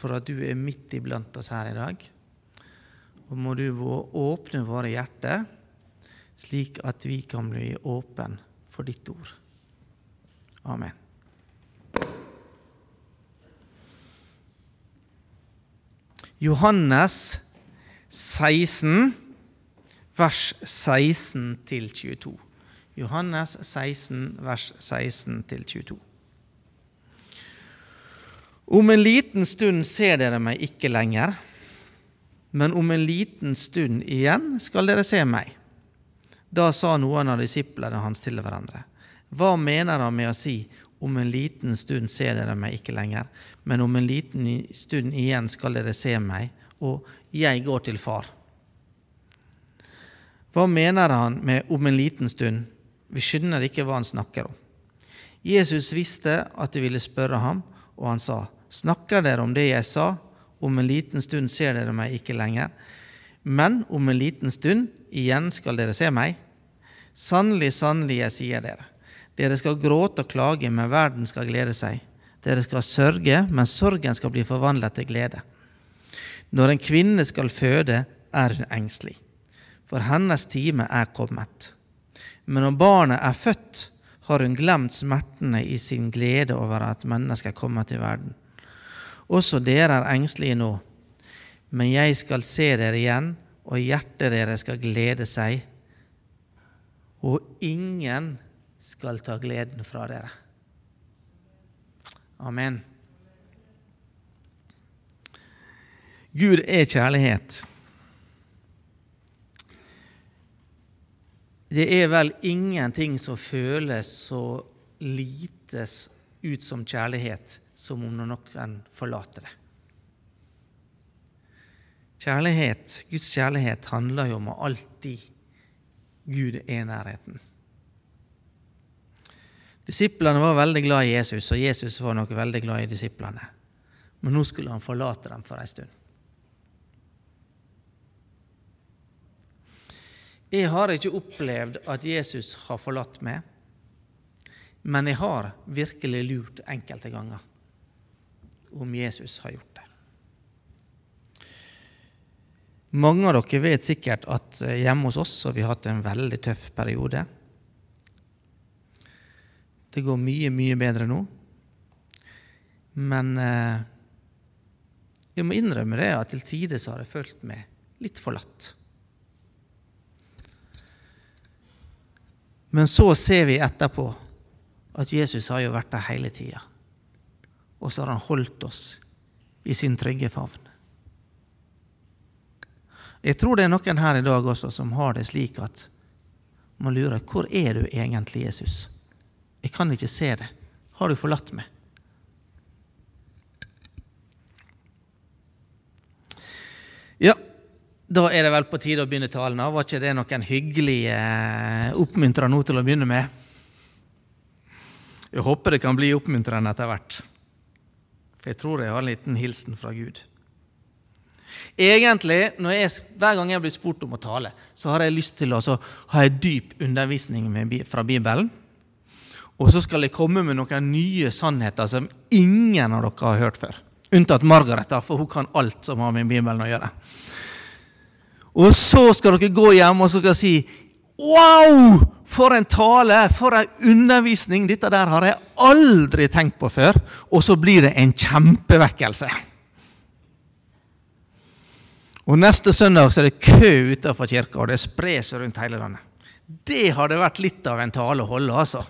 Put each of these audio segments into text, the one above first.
for at du er midt iblant oss her i dag. Og må du åpne våre hjerter, slik at vi kan bli åpne for ditt ord. Amen. Johannes 16, vers 16 22. Johannes 16, vers 16 22. Om en liten stund ser dere meg ikke lenger, men om en liten stund igjen skal dere se meg. Da sa noen av disiplene hans til hverandre. Hva mener han med å si om en liten stund ser dere meg ikke lenger, men om en liten stund igjen skal dere se meg, og jeg går til far? Hva mener han med om en liten stund? Vi skjønner ikke hva han snakker om. Jesus visste at de ville spørre ham, og han sa, Snakker dere om det jeg sa? Om en liten stund ser dere meg ikke lenger, men om en liten stund igjen skal dere se meg. Sannelig, sannelig, jeg sier dere. Dere skal gråte og klage, men verden skal glede seg. Dere skal sørge, men sorgen skal bli forvandlet til glede. Når en kvinne skal føde, er hun engstelig, for hennes time er kommet. Men når barnet er født, har hun glemt smertene i sin glede over at mennesket er kommet til verden. Også dere er engstelige nå, men jeg skal se dere igjen, og hjertet deres skal glede seg, og ingen skal ta gleden fra dere. Amen. Gud er kjærlighet. Det er vel ingenting som føles så lites ut som kjærlighet som om noen forlater det. Kjærlighet, Guds kjærlighet handler jo om å alltid Gud er nærheten. Disiplene var veldig glad i Jesus, og Jesus var nok veldig glad i disiplene. Men nå skulle han forlate dem for en stund. Jeg har ikke opplevd at Jesus har forlatt meg, men jeg har virkelig lurt enkelte ganger om Jesus har gjort det. Mange av dere vet sikkert at eh, hjemme hos oss har vi hatt en veldig tøff periode. Det går mye, mye bedre nå. Men eh, jeg må innrømme det at til tider har jeg følt meg litt forlatt. Men så ser vi etterpå at Jesus har jo vært der hele tida og så har han holdt oss i sin trygge favn. Jeg tror det er noen her i dag også som har det slik at man lurer hvor er du egentlig, Jesus? Jeg kan ikke se det. Har du forlatt meg? Ja, da er det vel på tide å begynne talen. Var ikke det noen hyggelige oppmuntra nå til å begynne med? Jeg håper det kan bli oppmuntrende etter hvert. For jeg tror jeg har en liten hilsen fra Gud. Egentlig, jeg, Hver gang jeg blir spurt om å tale, så har jeg lyst til å ha en dyp undervisning med, fra Bibelen. Og så skal jeg komme med noen nye sannheter som ingen av dere har hørt før. Unntatt Margaret, for hun kan alt som har med Bibelen å gjøre. Og så skal dere gå hjem og så skal si Wow! For en tale! For en undervisning! Dette der har jeg aldri tenkt på før. Og så blir det en kjempevekkelse. Og Neste søndag så er det kø utenfor kirka, og det sprer seg rundt hele landet. Det hadde vært litt av en tale å holde, altså.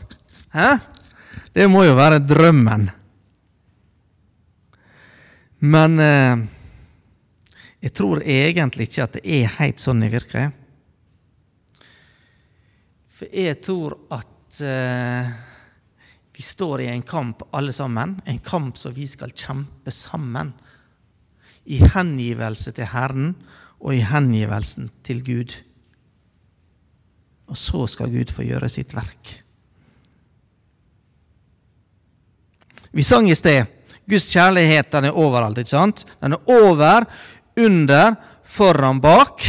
Hæ? Det må jo være drømmen. Men eh, jeg tror egentlig ikke at det er helt sånn det virker. For jeg tror at eh, vi står i en kamp alle sammen, en kamp som vi skal kjempe sammen. I hengivelse til Herren og i hengivelsen til Gud. Og så skal Gud få gjøre sitt verk. Vi sang i sted Guds kjærlighet den er overalt. ikke sant? Den er over, under, foran, bak.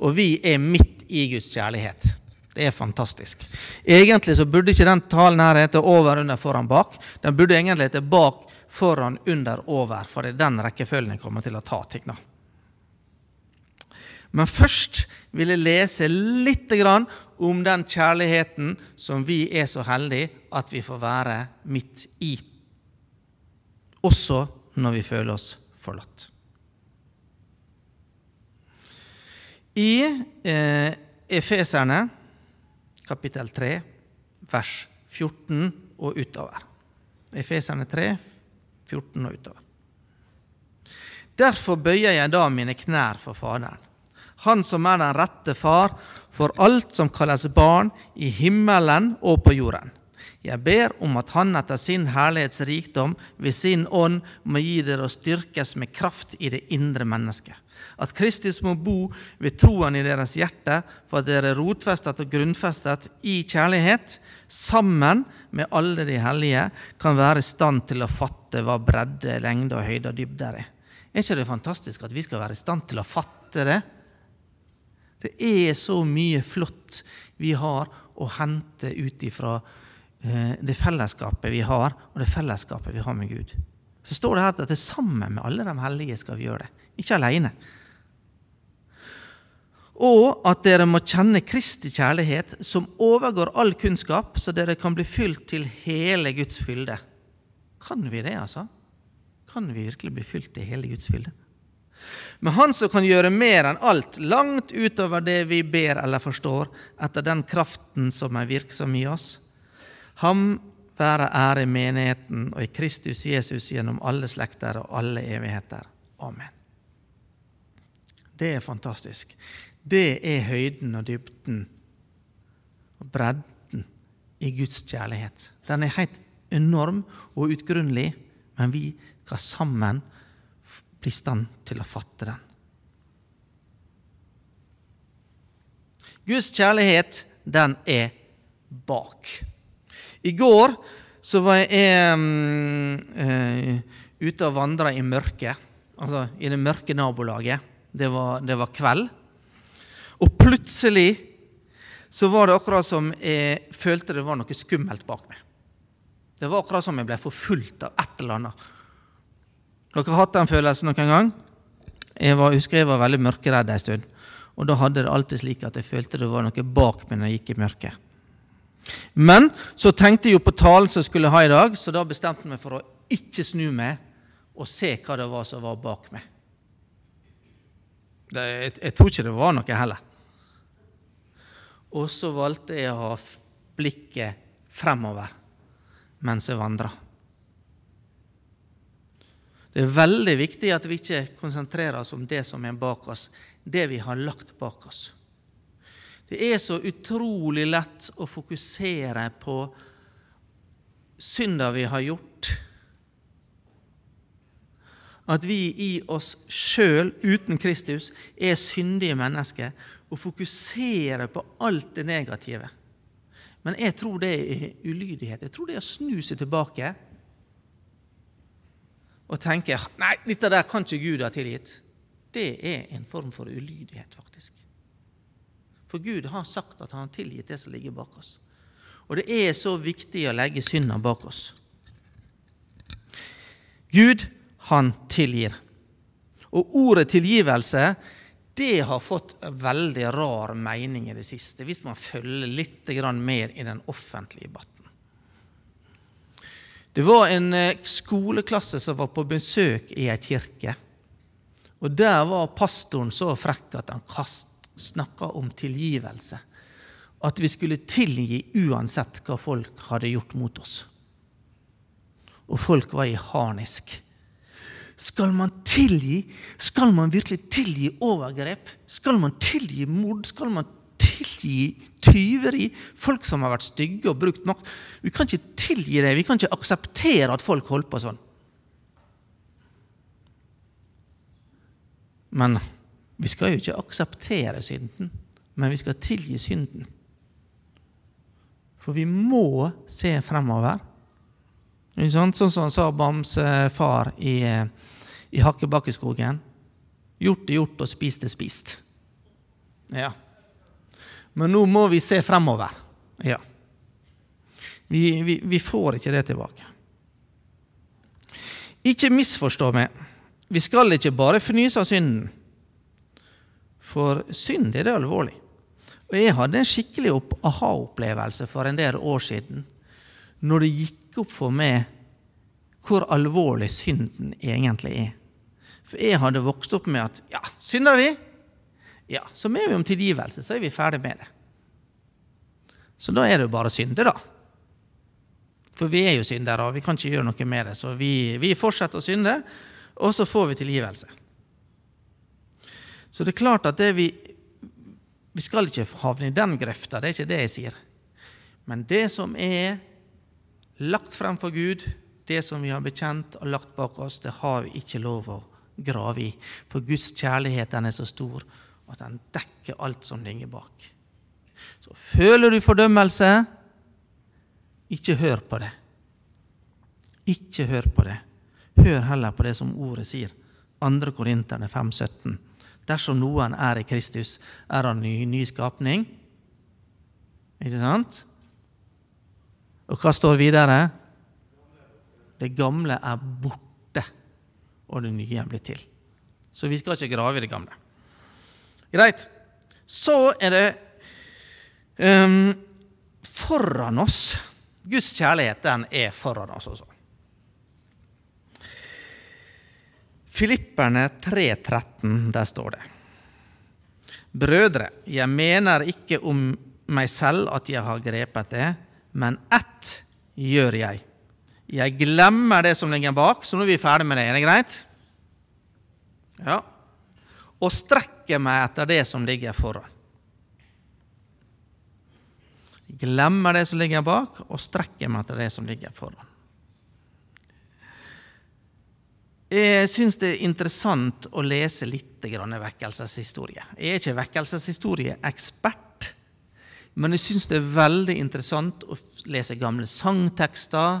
Og vi er midt i Guds kjærlighet. Det er fantastisk. Egentlig så burde ikke den talen her hete over, under, foran, bak. Den burde egentlig hete bak, foran, under, over, for det er den rekkefølgen jeg kommer til å ta ting. da. Men først vil jeg lese litt om den kjærligheten som vi er så heldige at vi får være midt i. Også når vi føler oss forlatt. I eh, Efeserne kapittel 3, vers 14 og utover. Efeserne 3, 14 og utover. Derfor bøyer jeg da mine knær for Faderen, Han som er den rette far for alt som kalles barn i himmelen og på jorden. Jeg ber om at Han etter sin herlighets rikdom ved sin ånd må gi dere å styrkes med kraft i det indre mennesket at Kristus må bo ved troen i deres hjerte, for at dere er rotfestet og grunnfestet i kjærlighet, sammen med alle de hellige, kan være i stand til å fatte hva bredde, lengde og høyde og dybde er. Er ikke det fantastisk at vi skal være i stand til å fatte det? Det er så mye flott vi har å hente ut ifra det fellesskapet vi har, og det fellesskapet vi har med Gud. Så står det her at det sammen med alle de hellige skal vi gjøre det, ikke alene og at dere må kjenne Kristi kjærlighet, som overgår all kunnskap, så dere kan bli fylt til hele Guds fylde. Kan vi det, altså? Kan vi virkelig bli fylt til hele Guds fylde? Men Han som kan gjøre mer enn alt, langt utover det vi ber eller forstår, etter den kraften som er virksom i oss, ham være ære i menigheten og i Kristus Jesus gjennom alle slekter og alle evigheter. Amen. Det er fantastisk. Det er høyden og dybden og bredden i Guds kjærlighet. Den er helt enorm og utgrunnelig, men vi skal sammen bli i stand til å fatte den. Guds kjærlighet, den er bak. I går så var jeg um, uh, ute og vandra i mørket, altså i det mørke nabolaget. Det var, det var kveld. Og plutselig så var det akkurat som jeg følte det var noe skummelt bak meg. Det var akkurat som jeg ble forfulgt av et eller annet. Dere har hatt den følelsen noen gang? Jeg var, husker jeg var veldig mørkeredd en stund. Og da hadde det alltid slik at jeg følte det var noe bak meg når jeg gikk i mørket. Men så tenkte jeg jo på talen som jeg skulle ha i dag, så da bestemte jeg meg for å ikke snu meg og se hva det var som var bak meg. Det, jeg, jeg tror ikke det var noe heller. Og så valgte jeg å ha blikket fremover mens jeg vandra. Det er veldig viktig at vi ikke konsentrerer oss om det som er bak oss, det vi har lagt bak oss. Det er så utrolig lett å fokusere på synder vi har gjort, at vi i oss sjøl, uten Kristus, er syndige mennesker og fokuserer på alt det negative. Men jeg tror det er ulydighet. Jeg tror det er å snu seg tilbake og tenke nei, dette der kan ikke Gud ha tilgitt. Det er en form for ulydighet, faktisk. For Gud har sagt at han har tilgitt det som ligger bak oss. Og det er så viktig å legge synda bak oss. Gud, han tilgir. Og ordet tilgivelse det har fått veldig rar mening i det siste, hvis man følger litt mer i den offentlige debatten. Det var en eh, skoleklasse som var på besøk i ei kirke. Og Der var pastoren så frekk at han snakka om tilgivelse. At vi skulle tilgi uansett hva folk hadde gjort mot oss. Og folk var i harnisk. Skal man tilgi? Skal man virkelig tilgi overgrep? Skal man tilgi mord? Skal man tilgi tyveri? Folk som har vært stygge og brukt makt? Vi kan ikke tilgi det. Vi kan ikke akseptere at folk holder på sånn. Men vi skal jo ikke akseptere synden, men vi skal tilgi synden. For vi må se fremover. Sånn som sa Bams far i eh, i Hakkebakkeskogen. Gjort er gjort, og spist er spist. Ja. Men nå må vi se fremover. Ja. Vi, vi, vi får ikke det tilbake. Ikke misforstå meg. Vi skal ikke bare fnyse av synden. For synd er det alvorlig. Og Jeg hadde en skikkelig aha-opplevelse for en del år siden når det gikk opp for meg hvor alvorlig synden egentlig er. For jeg hadde vokst opp med at ja, synder vi, ja, så ber vi om tilgivelse, så er vi ferdig med det. Så da er det jo bare synde, da. For vi er jo syndere, og vi kan ikke gjøre noe med det. Så vi, vi fortsetter å synde, og så får vi tilgivelse. Så det er klart at vi Vi skal ikke havne i den grøfta, det er ikke det jeg sier. Men det som er lagt frem for Gud, det som vi har bekjent og lagt bak oss, det har vi ikke lov å grave i. For Guds kjærlighet den er så stor at den dekker alt som ligger bak. Så føler du fordømmelse, ikke hør på det. Ikke hør på det. Hør heller på det som ordet sier. 2. Korinterne 5, 17. Dersom noen er i Kristus, er han ny, ny skapning. Ikke sant? Og hva står videre? Det gamle er borte, og det nye er blitt til. Så vi skal ikke grave i det gamle. Greit. Så er det um, foran oss. Guds kjærlighet den er foran oss også. Filipperne 3,13, der står det. Brødre, jeg mener ikke om meg selv at jeg har grepet det, men ett gjør jeg. Jeg glemmer det som ligger bak, så nå er vi ferdig med det. Er det greit? Ja. Og strekker meg etter det som ligger foran. Glemmer det som ligger bak, og strekker meg etter det som ligger foran. Jeg syns det er interessant å lese litt vekkelseshistorie. Jeg er ikke vekkelseshistorieekspert, men jeg syns det er veldig interessant å lese gamle sangtekster,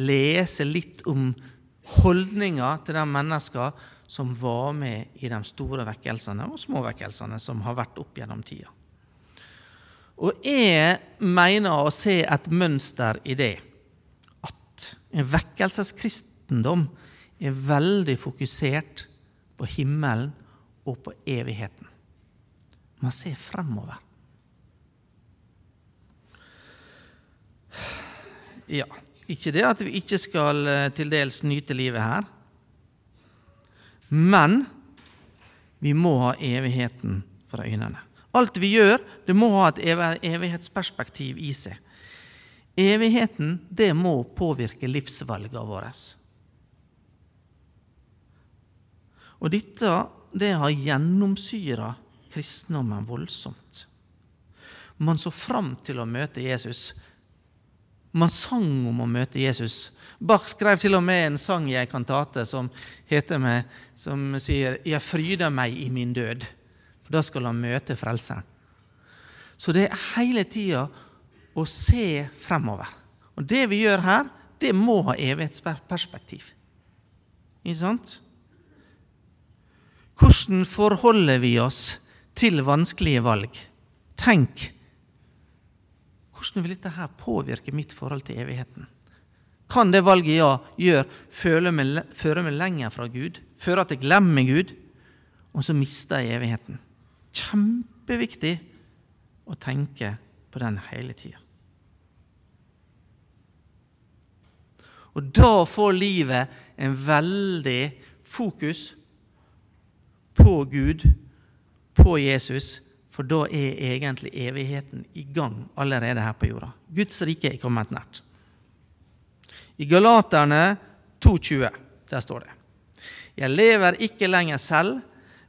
lese litt om holdninger til de mennesker som var med i de store vekkelsene og små vekkelsene som har vært opp gjennom tida. Og jeg mener å se et mønster i det at en vekkelseskristendom er veldig fokusert på himmelen og på evigheten. Man ser fremover. Ja, ikke det at vi ikke skal eh, til dels nyte livet her, men vi må ha evigheten for øynene. Alt vi gjør, det må ha et evighetsperspektiv i seg. Evigheten, det må påvirke livsvalgene våre. Og dette det har gjennomsyra kristendommen voldsomt. Man så fram til å møte Jesus. Man sang om å møte Jesus. Bach skrev til og med en sang i en kantate som heter med, som sier 'Jeg fryder meg i min død', for da skal han møte Frelseren. Så det er hele tida å se fremover. Og det vi gjør her, det må ha evighetsperspektiv. Ikke sant? Hvordan forholder vi oss til vanskelige valg? Tenk hvordan vil dette her påvirke mitt forhold til evigheten? Kan det valget jeg gjør, føre meg, lenger fra Gud? Føre at jeg glemmer Gud, og så mister jeg evigheten? Kjempeviktig å tenke på den hele tida. Og da får livet en veldig fokus på Gud, på Jesus, for da er egentlig evigheten i gang allerede her på jorda. Guds rike er kommet nært. I Galaterne 2,20 der står det Jeg lever ikke lenger selv,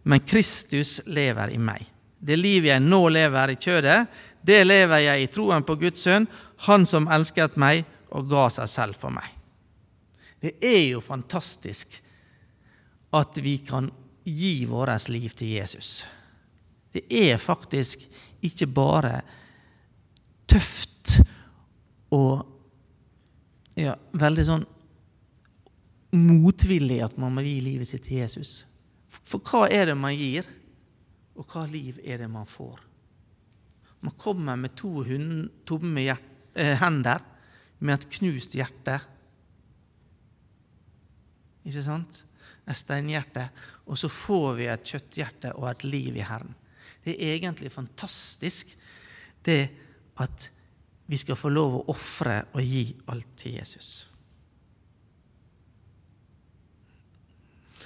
men Kristus lever i meg. Det livet jeg nå lever i kjødet, det lever jeg i troen på Guds sønn, Han som elsket meg og ga seg selv for meg. Det er jo fantastisk at vi kan gi vårt liv til Jesus. Det er faktisk ikke bare tøft og ja, veldig sånn motvillig at man må gi livet sitt til Jesus. For hva er det man gir, og hva liv er det man får? Man kommer med to tomme eh, hender, med et knust hjerte. ikke sant? Et steinhjerte. Og så får vi et kjøtthjerte og et liv i Herren. Det er egentlig fantastisk det at vi skal få lov å ofre og gi alt til Jesus.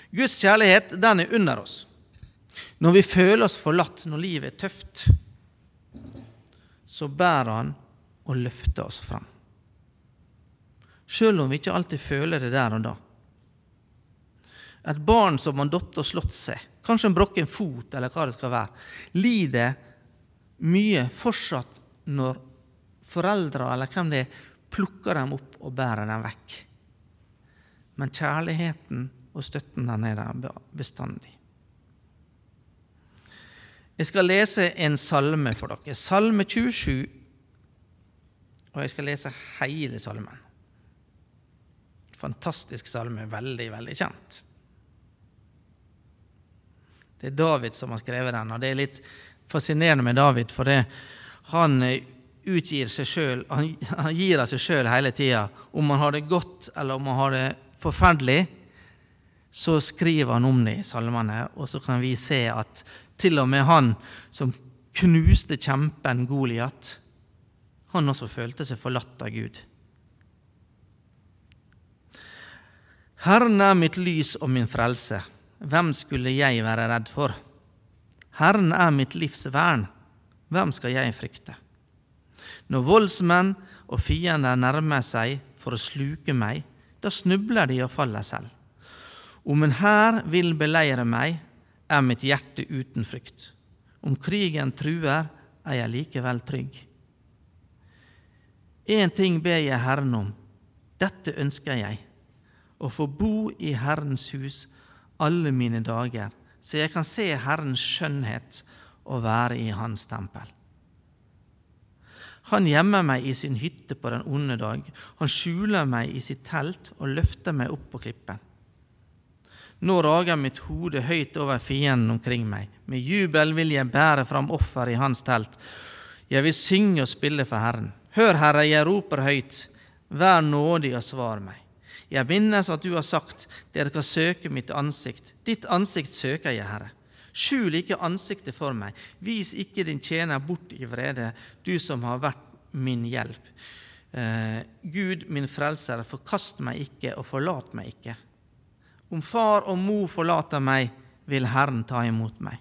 Guds kjærlighet, den er under oss. Når vi føler oss forlatt, når livet er tøft, så bærer Han og løfter oss fram. Sjøl om vi ikke alltid føler det der og da. Et barn som har datt og slått seg, kanskje en brokken fot eller hva det skal være, lider mye fortsatt når foreldre eller hvem det er, plukker dem opp og bærer dem vekk. Men kjærligheten og støtten den er der bestandig. Jeg skal lese en salme for dere. Salme 27. Og jeg skal lese hele salmen. Fantastisk salme. Veldig, veldig kjent. Det er David som har skrevet den, og det er litt fascinerende med David, for det, han utgir seg sjøl, han, han, gir av seg sjøl hele tida. Om han har det godt eller om han har det forferdelig, så skriver han om det i salmene, og så kan vi se at til og med han som knuste kjempen Goliat, han også følte seg forlatt av Gud. Herren er mitt lys og min frelse. Hvem skulle jeg være redd for? Herren er mitt livs vern. Hvem skal jeg frykte? Når voldsmenn og fiender nærmer seg for å sluke meg, da snubler de og faller selv. Om en hær vil beleire meg, er mitt hjerte uten frykt. Om krigen truer, er jeg likevel trygg. Én ting ber jeg Herren om, dette ønsker jeg, å få bo i Herrens hus alle mine dager, så jeg kan se Herrens skjønnhet og være i Hans tempel. Han gjemmer meg i sin hytte på den onde dag, han skjuler meg i sitt telt og løfter meg opp på klippen. Nå rager mitt hode høyt over fienden omkring meg. Med jubel vil jeg bære fram offer i hans telt. Jeg vil synge og spille for Herren. Hør, Herre, jeg roper høyt. Vær nådig og svar meg. Jeg minnes at du har sagt, dere skal søke mitt ansikt. Ditt ansikt søker jeg, Herre. Skjul ikke ansiktet for meg. Vis ikke din tjener bort i vrede, du som har vært min hjelp. Eh, Gud, min frelser, forkast meg ikke og forlat meg ikke. Om far og mor forlater meg, vil Herren ta imot meg.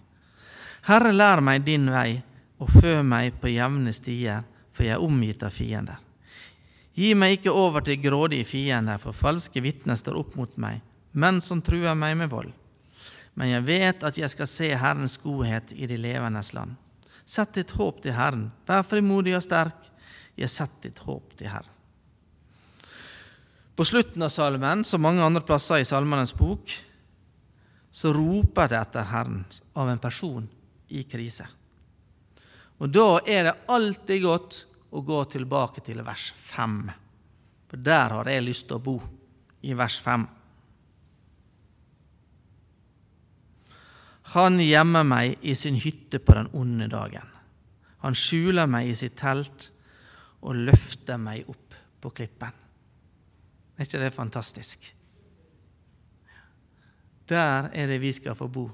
Herre, lær meg din vei, og før meg på jevne stier, for jeg er omgitt av fiender. Gi meg ikke over til grådige fiender, for falske vitner står opp mot meg, menn som truer meg med vold. Men jeg vet at jeg skal se Herrens godhet i de levendes land. Sett ditt håp til Herren, vær frimodig og sterk. Jeg setter ditt håp til Herren. På slutten av salmen, som mange andre plasser i Salmenes bok, så roper det etter Herren av en person i krise. Og Da er det alltid godt å gå tilbake til vers 5. For der har jeg lyst til å bo, i vers 5. Han gjemmer meg i sin hytte på den onde dagen. Han skjuler meg i sitt telt og løfter meg opp på klippen. Er ikke det fantastisk? Der er det vi skal få bo.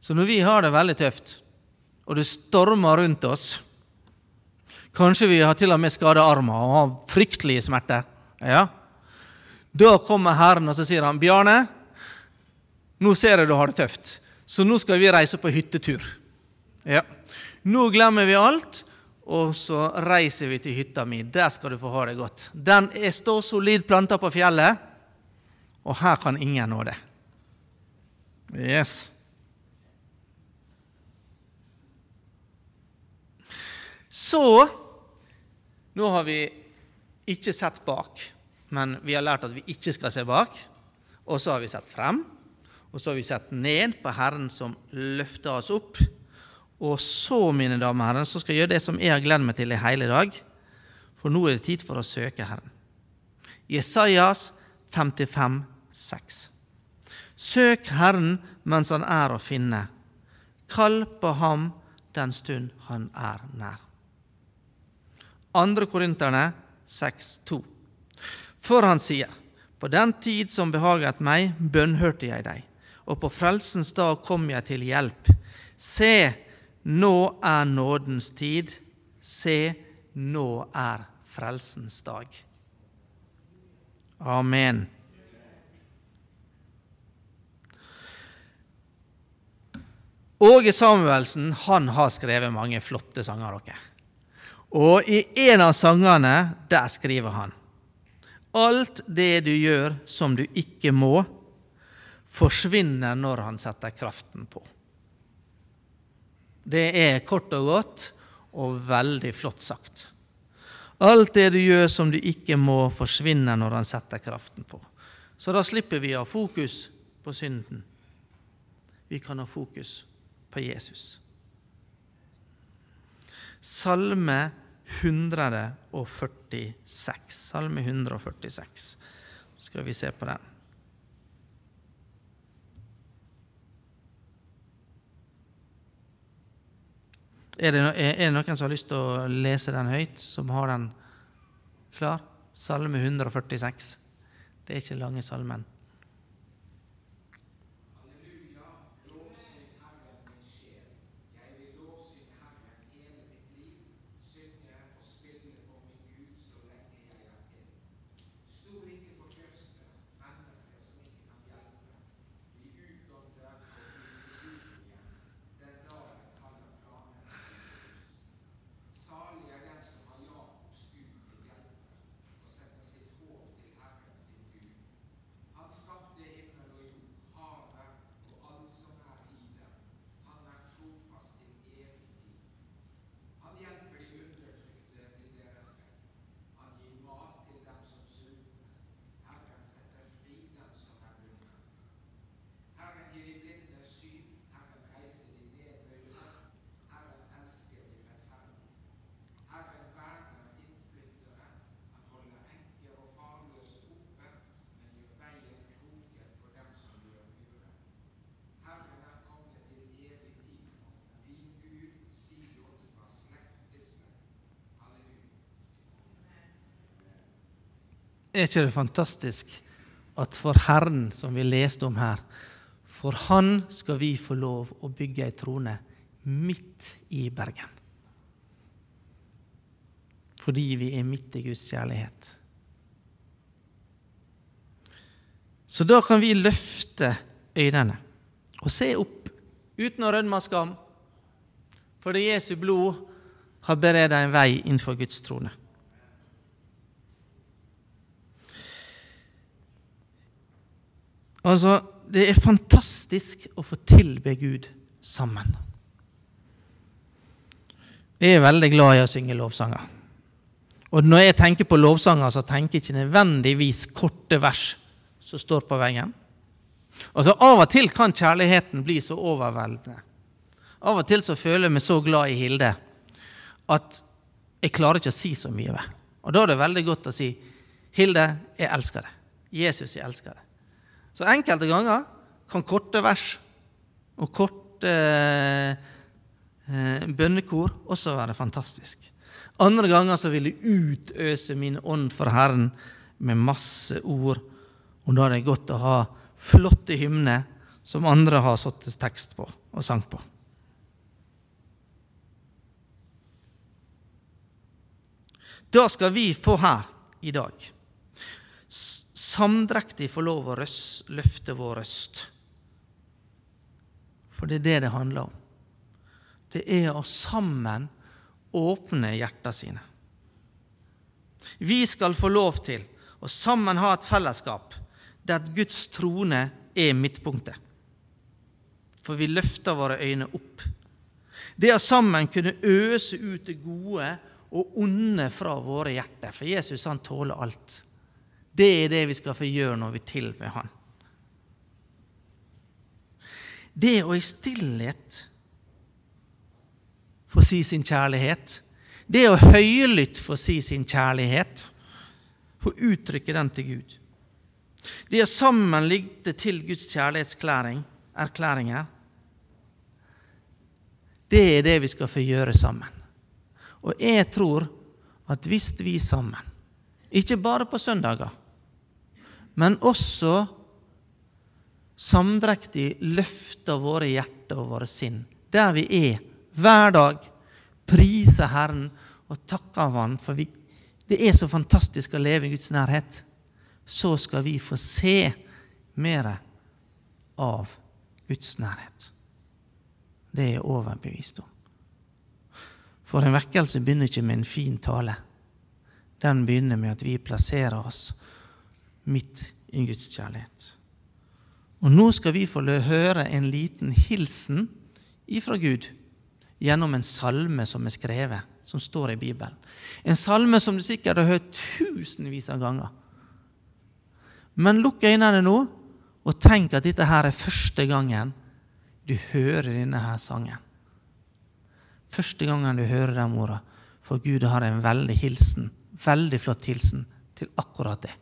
Så når vi har det veldig tøft, og det stormer rundt oss Kanskje vi har til og med skada armer og har fryktelige smerter. Ja. Da kommer Herren og så sier han, 'Bjarne, nå ser jeg du har det tøft, så nå skal vi reise på hyttetur.' Ja. Nå glemmer vi alt, og så reiser vi til hytta mi. Der skal du få ha det godt. Den er står solid planta på fjellet, og her kan ingen nå det. Yes. Så Nå har vi ikke sett bak, men vi har lært at vi ikke skal se bak. Og så har vi sett frem, og så har vi sett ned på Herren som løfter oss opp. Og så, mine damer og herrer, så skal jeg gjøre det som jeg har gledet meg til i hele dag. For nå er det tid for å søke Herren. Jesajas 55, 6. Søk Herren mens han er å finne. Kall på ham den stund han er nær. Andre Korinterne 6, 2. For han sier, På den tid som behaget meg, bønnhørte jeg deg, og på frelsens dag kom jeg til hjelp. Se, nå er nådens tid. Se, nå er frelsens dag. Amen. Åge Samuelsen han har skrevet mange flotte sanger. dere. Og i en av sangene, der skriver han Alt det du gjør som du ikke må, forsvinner når han setter kraften på. Det er kort og godt og veldig flott sagt. Alt det du gjør som du ikke må, forsvinner når han setter kraften på. Så da slipper vi å ha fokus på synden. Vi kan ha fokus på Jesus. Salme 146. Salme 146. Skal vi se på den. Er det, noen som har lyst til å lese den høyt, som har den klar? Salme 146. Det er ikke lange salmen. Er ikke det fantastisk at for Herren, som vi leste om her, for Han skal vi få lov å bygge ei trone midt i Bergen. Fordi vi er midt i Guds kjærlighet. Så da kan vi løfte øynene og se opp uten å rødme av skam, fordi Jesu blod har beredt en vei innenfor Guds trone. Altså, det er fantastisk å få tilbe Gud sammen. Jeg er veldig glad i å synge lovsanger. Og når jeg tenker på lovsanger, så tenker jeg ikke nødvendigvis korte vers som står på veggen. Altså, Av og til kan kjærligheten bli så overveldende. Av og til så føler jeg meg så glad i Hilde at jeg klarer ikke å si så mye. Og da er det veldig godt å si, 'Hilde, jeg elsker deg. Jesus, jeg elsker deg.' Så enkelte ganger kan korte vers og korte eh, bønnekor også være fantastisk. Andre ganger så vil jeg utøse min ånd for Herren med masse ord. Og da er det godt å ha flotte hymner som andre har satt tekst på og sang på. Da skal vi få her i dag samdrektig få lov å løfte vår røst. For det er det det handler om. Det er å sammen åpne hjertene sine. Vi skal få lov til å sammen ha et fellesskap der Guds trone er midtpunktet. For vi løfter våre øyne opp. Det å sammen kunne øse ut det gode og onde fra våre hjerter. For Jesus han tåler alt. Det er det vi skal få gjøre når vi tilber Han. Det å i stillhet få si sin kjærlighet, det å høylytt få si sin kjærlighet, få uttrykke den til Gud. Det å sammen lytte til Guds kjærlighetserklæringer, det er det vi skal få gjøre sammen. Og jeg tror at hvis vi sammen, ikke bare på søndager, men også samdrektig løfter våre hjerter og våre sinn, der vi er, hver dag, priser Herren og takker Han for vi, det er så fantastisk å leve i Guds nærhet, så skal vi få se mer av Guds nærhet. Det er jeg overbevist om. For en vekkelse begynner ikke med en fin tale. Den begynner med at vi plasserer oss midt i Guds kjærlighet. Og nå skal vi få høre en liten hilsen ifra Gud gjennom en salme som er skrevet, som står i Bibelen. En salme som du sikkert har hørt tusenvis av ganger. Men lukk øynene nå og tenk at dette her er første gangen du hører denne her sangen. Første gangen du hører den orda. For Gud har en veldig hilsen, veldig flott hilsen til akkurat det.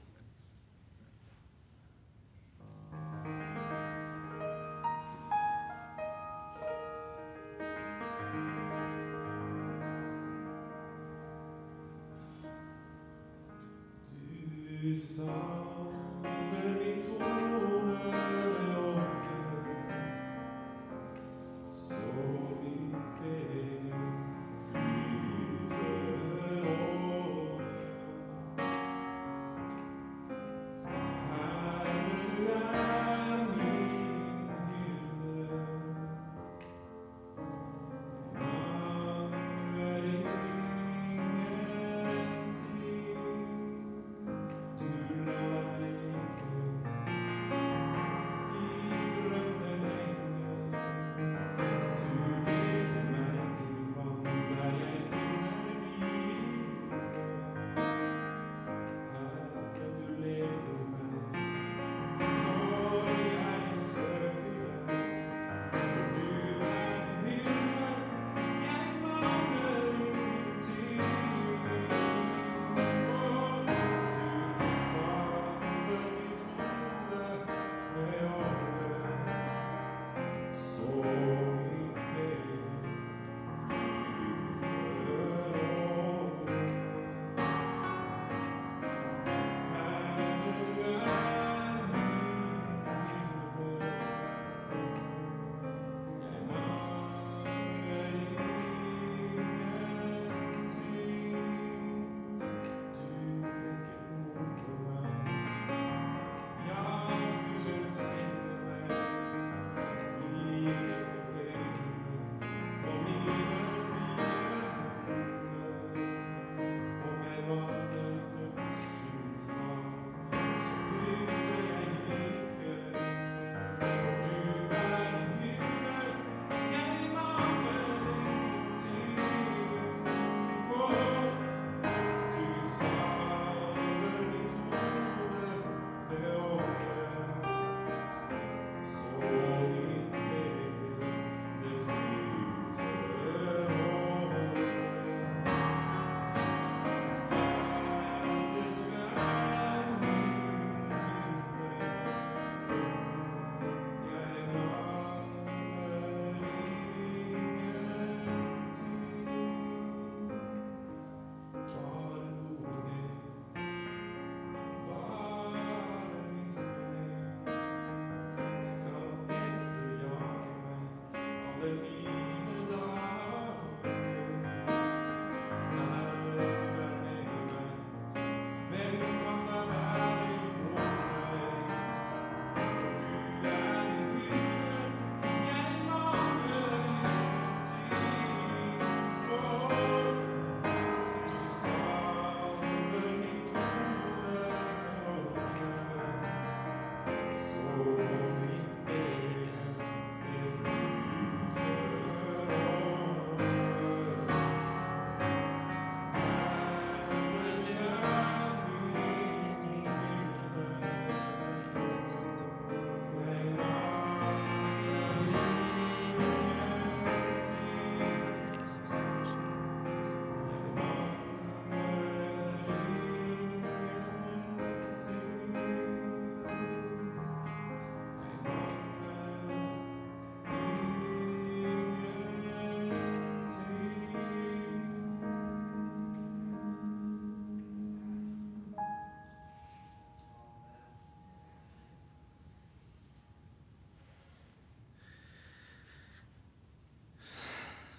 believe.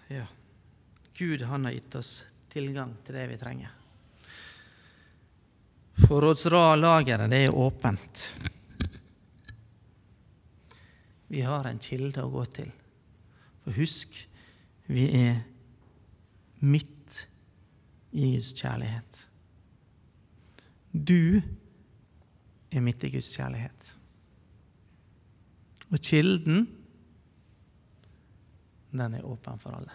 Ja. Gud han har gitt oss tilgang til det vi trenger. Forrådslageret det er åpent. Vi har en kilde å gå til. For husk, vi er midt i Guds kjærlighet. Du er midt i Guds kjærlighet. Og kilden, den er åpen for alle.